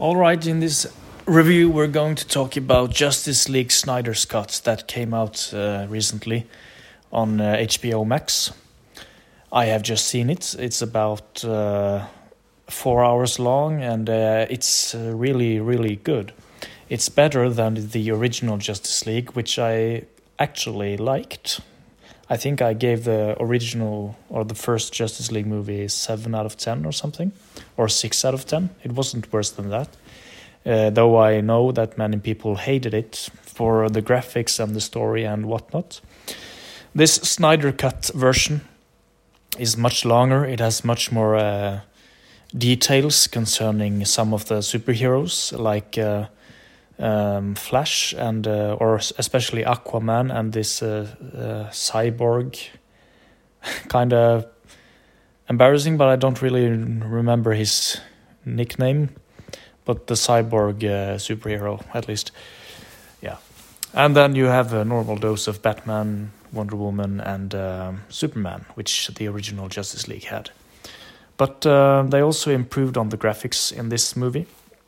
All right, in this review, we're going to talk about Justice League Snyder's Cut that came out uh, recently on uh, HBO Max. I have just seen it. It's about uh, four hours long and uh, it's uh, really, really good. It's better than the original Justice League, which I actually liked. I think I gave the original or the first Justice League movie 7 out of 10 or something, or 6 out of 10. It wasn't worse than that. Uh, though I know that many people hated it for the graphics and the story and whatnot. This Snyder Cut version is much longer. It has much more uh, details concerning some of the superheroes, like uh, um, Flash and uh, or especially Aquaman and this uh, uh, cyborg. kind of embarrassing, but I don't really remember his nickname. But the cyborg uh, superhero, at least, yeah. And then you have a normal dose of Batman, Wonder Woman, and um, Superman, which the original Justice League had. But uh, they also improved on the graphics in this movie,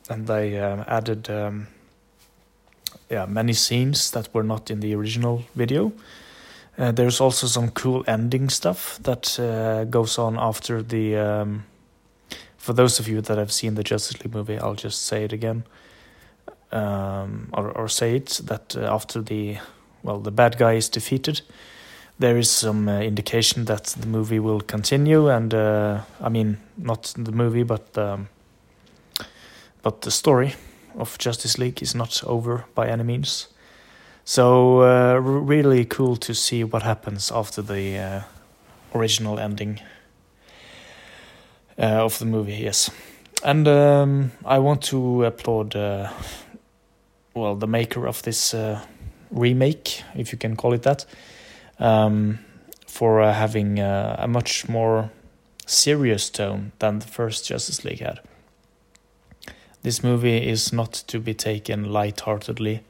and they uh, added um, yeah many scenes that were not in the original video. Uh, there's also some cool ending stuff that uh, goes on after the. Um, for those of you that have seen the Justice League movie, I'll just say it again, um, or, or say it that uh, after the well the bad guy is defeated, there is some uh, indication that the movie will continue, and uh, I mean not the movie, but um, but the story of Justice League is not over by any means. So uh, really cool to see what happens after the uh, original ending uh, of the movie. Yes, and um, I want to applaud uh, well the maker of this remake, if you can call it that um, for uh, having uh, a much more serious tone than the first Justice League had. This movie is not to be taken lightheartedly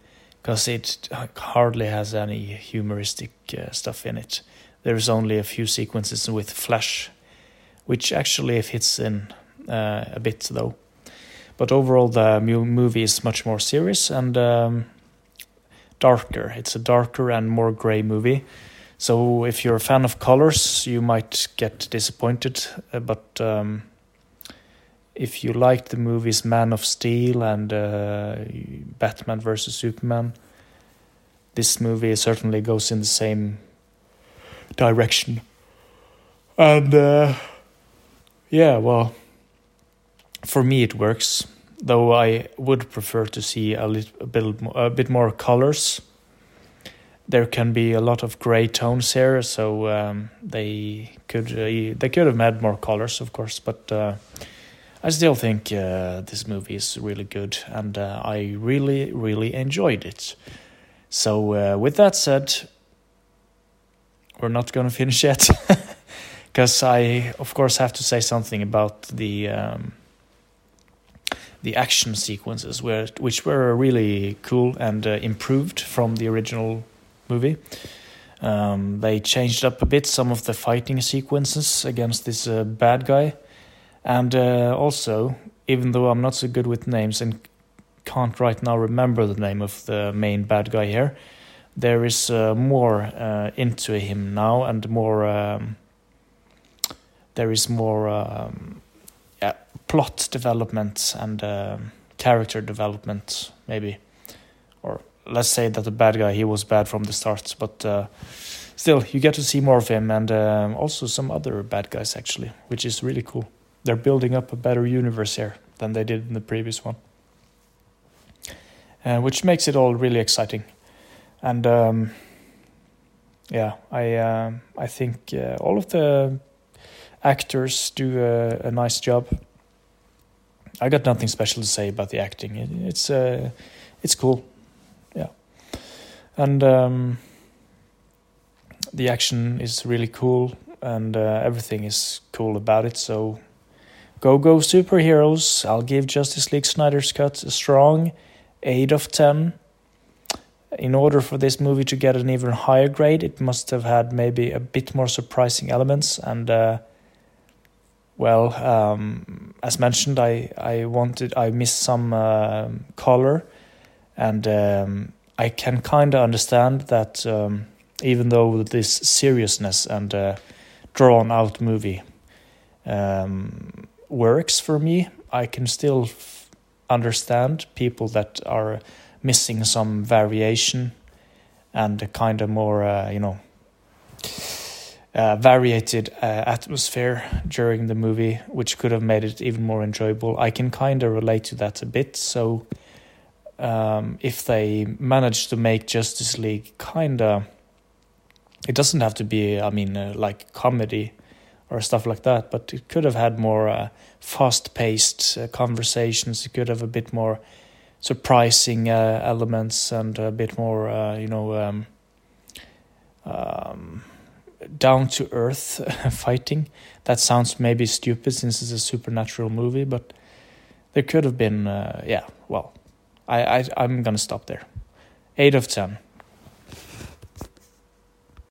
because it hardly has any humoristic uh, stuff in it. There's only a few sequences with Flash, which actually fits in uh, a bit though. But overall, the movie is much more serious and um, darker. It's a darker and more gray movie so if you're a fan of colors, you might get disappointed. Uh, but um, if you like the movies Man of Steel and uh, Batman versus Superman, this movie certainly goes in the same direction. And uh, yeah, well, for me it works. Though I would prefer to see a little a bit, a bit more colors there can be a lot of gray tones here, so um, they could uh, they could have had more colors, of course, but uh, I still think uh, this movie is really good, and uh, I really really enjoyed it. So uh, with that said, we're not gonna finish yet, because I of course have to say something about the. Um, the action sequences, were, which were really cool and uh, improved from the original movie. Um, they changed up a bit some of the fighting sequences against this uh, bad guy, and uh, also, even though I'm not so good with names and can't right now remember the name of the main bad guy here, there is uh, more uh, into him now and more. Um, there is more um, yeah, plot development and um, character development, maybe, or let's say that the bad guy he was bad from the start, but uh, still you get to see more of him and um, also some other bad guys actually, which is really cool. They're building up a better universe here than they did in the previous one, uh, which makes it all really exciting. And um, yeah, I uh, I think uh, all of the actors do a, a, nice job. I got nothing special to say about the acting. It, it's uh, it's cool yeah, and um, the action is really cool and uh, everything is cool about it so go go superheroes. I'll give justice league snyder's cut a strong 8 of 10 in order for this movie to get an even higher grade it must have had maybe a bit more surprising elements and uh, well, um, as mentioned, I I wanted I missed some uh, color, and um, I can kind of understand that um, even though this seriousness and uh, drawn out movie um, works for me, I can still understand people that are missing some variation and a kind of more, uh, you know, uh, variated uh, atmosphere during the movie, which could have made it even more enjoyable. I can kind of relate to that a bit. So, um, if they manage to make Justice League kind of, it doesn't have to be, I mean, uh, like comedy or stuff like that, but it could have had more uh, fast paced uh, conversations. It could have a bit more surprising uh, elements and a bit more, uh, you know, um, um, down to earth fighting. That sounds maybe stupid since it's a supernatural movie, but there could have been, uh, yeah, well, I, I, I'm gonna stop there. 8 of 10.